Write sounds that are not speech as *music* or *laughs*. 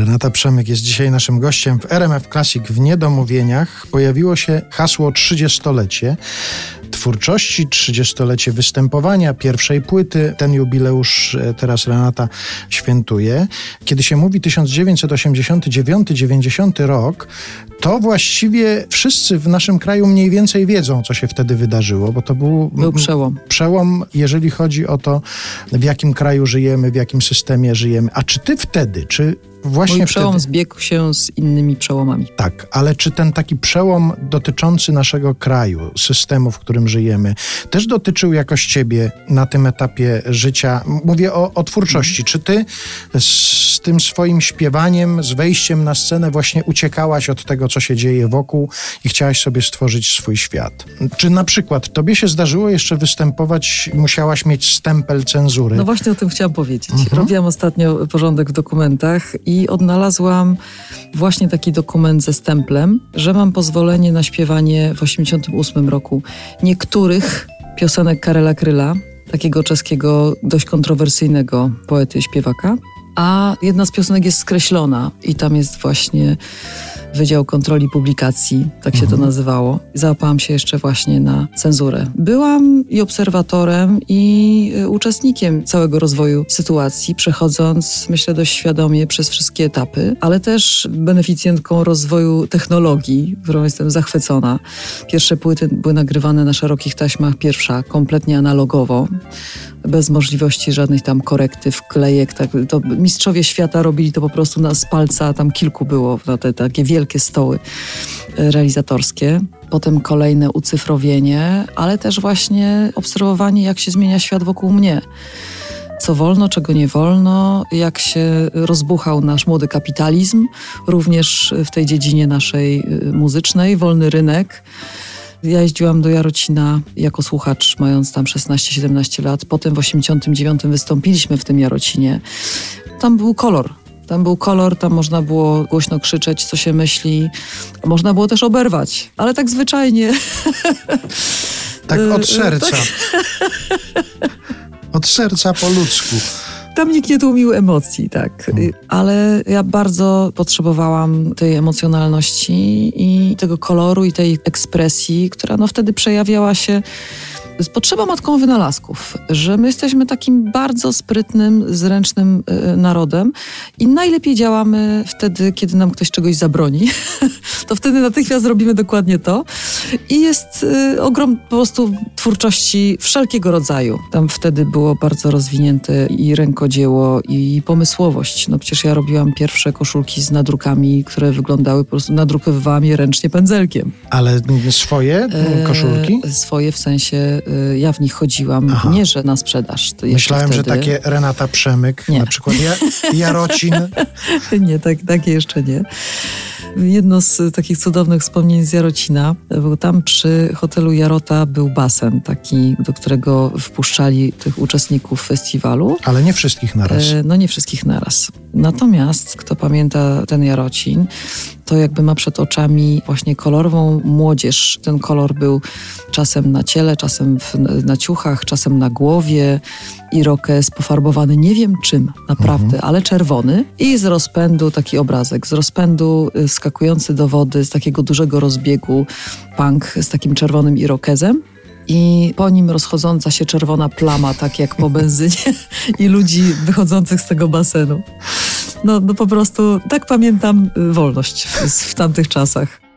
Renata Przemyk jest dzisiaj naszym gościem w RMF Classic w Niedomówieniach. Pojawiło się hasło 30-lecie twórczości, 30-lecie występowania pierwszej płyty. Ten jubileusz e, teraz Renata świętuje. Kiedy się mówi 1989-90 rok, to właściwie wszyscy w naszym kraju mniej więcej wiedzą, co się wtedy wydarzyło, bo to był, był przełom. Przełom, jeżeli chodzi o to, w jakim kraju żyjemy, w jakim systemie żyjemy. A czy ty wtedy, czy właśnie Mój przełom wtedy... zbiegł się z innymi przełomami. Tak, ale czy ten taki przełom dotyczący naszego kraju, systemu, w którym żyjemy, też dotyczył jakoś ciebie na tym etapie życia? Mówię o, o twórczości. Czy ty z tym swoim śpiewaniem, z wejściem na scenę właśnie uciekałaś od tego, co się dzieje wokół i chciałaś sobie stworzyć swój świat? Czy na przykład tobie się zdarzyło jeszcze występować, musiałaś mieć stempel cenzury? No właśnie o tym chciałam powiedzieć. Mhm. Robiłam ostatnio porządek w dokumentach i odnalazłam właśnie taki dokument ze stemplem, że mam pozwolenie na śpiewanie w 88 roku niektórych piosenek Karela Kryla, takiego czeskiego, dość kontrowersyjnego poety śpiewaka. A jedna z piosenek jest skreślona i tam jest właśnie Wydział Kontroli Publikacji, tak się mhm. to nazywało. Załapałam się jeszcze właśnie na cenzurę. Byłam i obserwatorem, i y, uczestnikiem całego rozwoju sytuacji, przechodząc, myślę, dość świadomie przez wszystkie etapy, ale też beneficjentką rozwoju technologii, którą jestem zachwycona. Pierwsze płyty były nagrywane na szerokich taśmach, pierwsza kompletnie analogowo bez możliwości żadnych tam korektyw, wklejek. Tak, to mistrzowie świata robili to po prostu na, z palca, tam kilku było, na te takie wielkie stoły e, realizatorskie. Potem kolejne ucyfrowienie, ale też właśnie obserwowanie, jak się zmienia świat wokół mnie co wolno, czego nie wolno, jak się rozbuchał nasz młody kapitalizm, również w tej dziedzinie naszej e, muzycznej, wolny rynek. Ja jeździłam do Jarocina jako słuchacz, mając tam 16-17 lat. Potem w 89 wystąpiliśmy w tym Jarocinie. Tam był kolor. Tam był kolor, tam można było głośno krzyczeć, co się myśli. Można było też oberwać, ale tak zwyczajnie. *laughs* Tak od serca. Tak. Od serca po ludzku. Tam nikt nie tłumił emocji, tak. Hmm. Ale ja bardzo potrzebowałam tej emocjonalności i tego koloru i tej ekspresji, która no wtedy przejawiała się z potrzebą matką wynalazków, że my jesteśmy takim bardzo sprytnym, zręcznym y, narodem i najlepiej działamy wtedy, kiedy nam ktoś czegoś zabroni. *laughs* to wtedy natychmiast robimy dokładnie to. I jest y, ogrom po prostu twórczości wszelkiego rodzaju. Tam wtedy było bardzo rozwinięte i rękodzieło, i pomysłowość. No przecież ja robiłam pierwsze koszulki z nadrukami, które wyglądały po prostu, nadrukowywałam je ręcznie pędzelkiem. Ale swoje koszulki? E, swoje w sensie ja w nich chodziłam, Aha. nie że na sprzedaż. Myślałem, wtedy. że takie Renata Przemyk, nie. na przykład ja, Jarocin. *laughs* nie, tak, takie jeszcze nie. Jedno z takich cudownych wspomnień z Jarocina, był tam przy hotelu Jarota był basen taki, do którego wpuszczali tych uczestników festiwalu. Ale nie wszystkich naraz. E, no nie wszystkich naraz. Natomiast, kto pamięta ten Jarocin, to jakby ma przed oczami właśnie kolorową młodzież. Ten kolor był czasem na ciele, czasem w, na ciuchach, czasem na głowie. Irokez pofarbowany nie wiem czym, naprawdę, mhm. ale czerwony. I z rozpędu taki obrazek, z rozpędu y, skakujący do wody, z takiego dużego rozbiegu punk z takim czerwonym irokezem i po nim rozchodząca się czerwona plama, tak jak po benzynie *laughs* i ludzi wychodzących z tego basenu. No, no po prostu tak pamiętam y, wolność w, w tamtych czasach.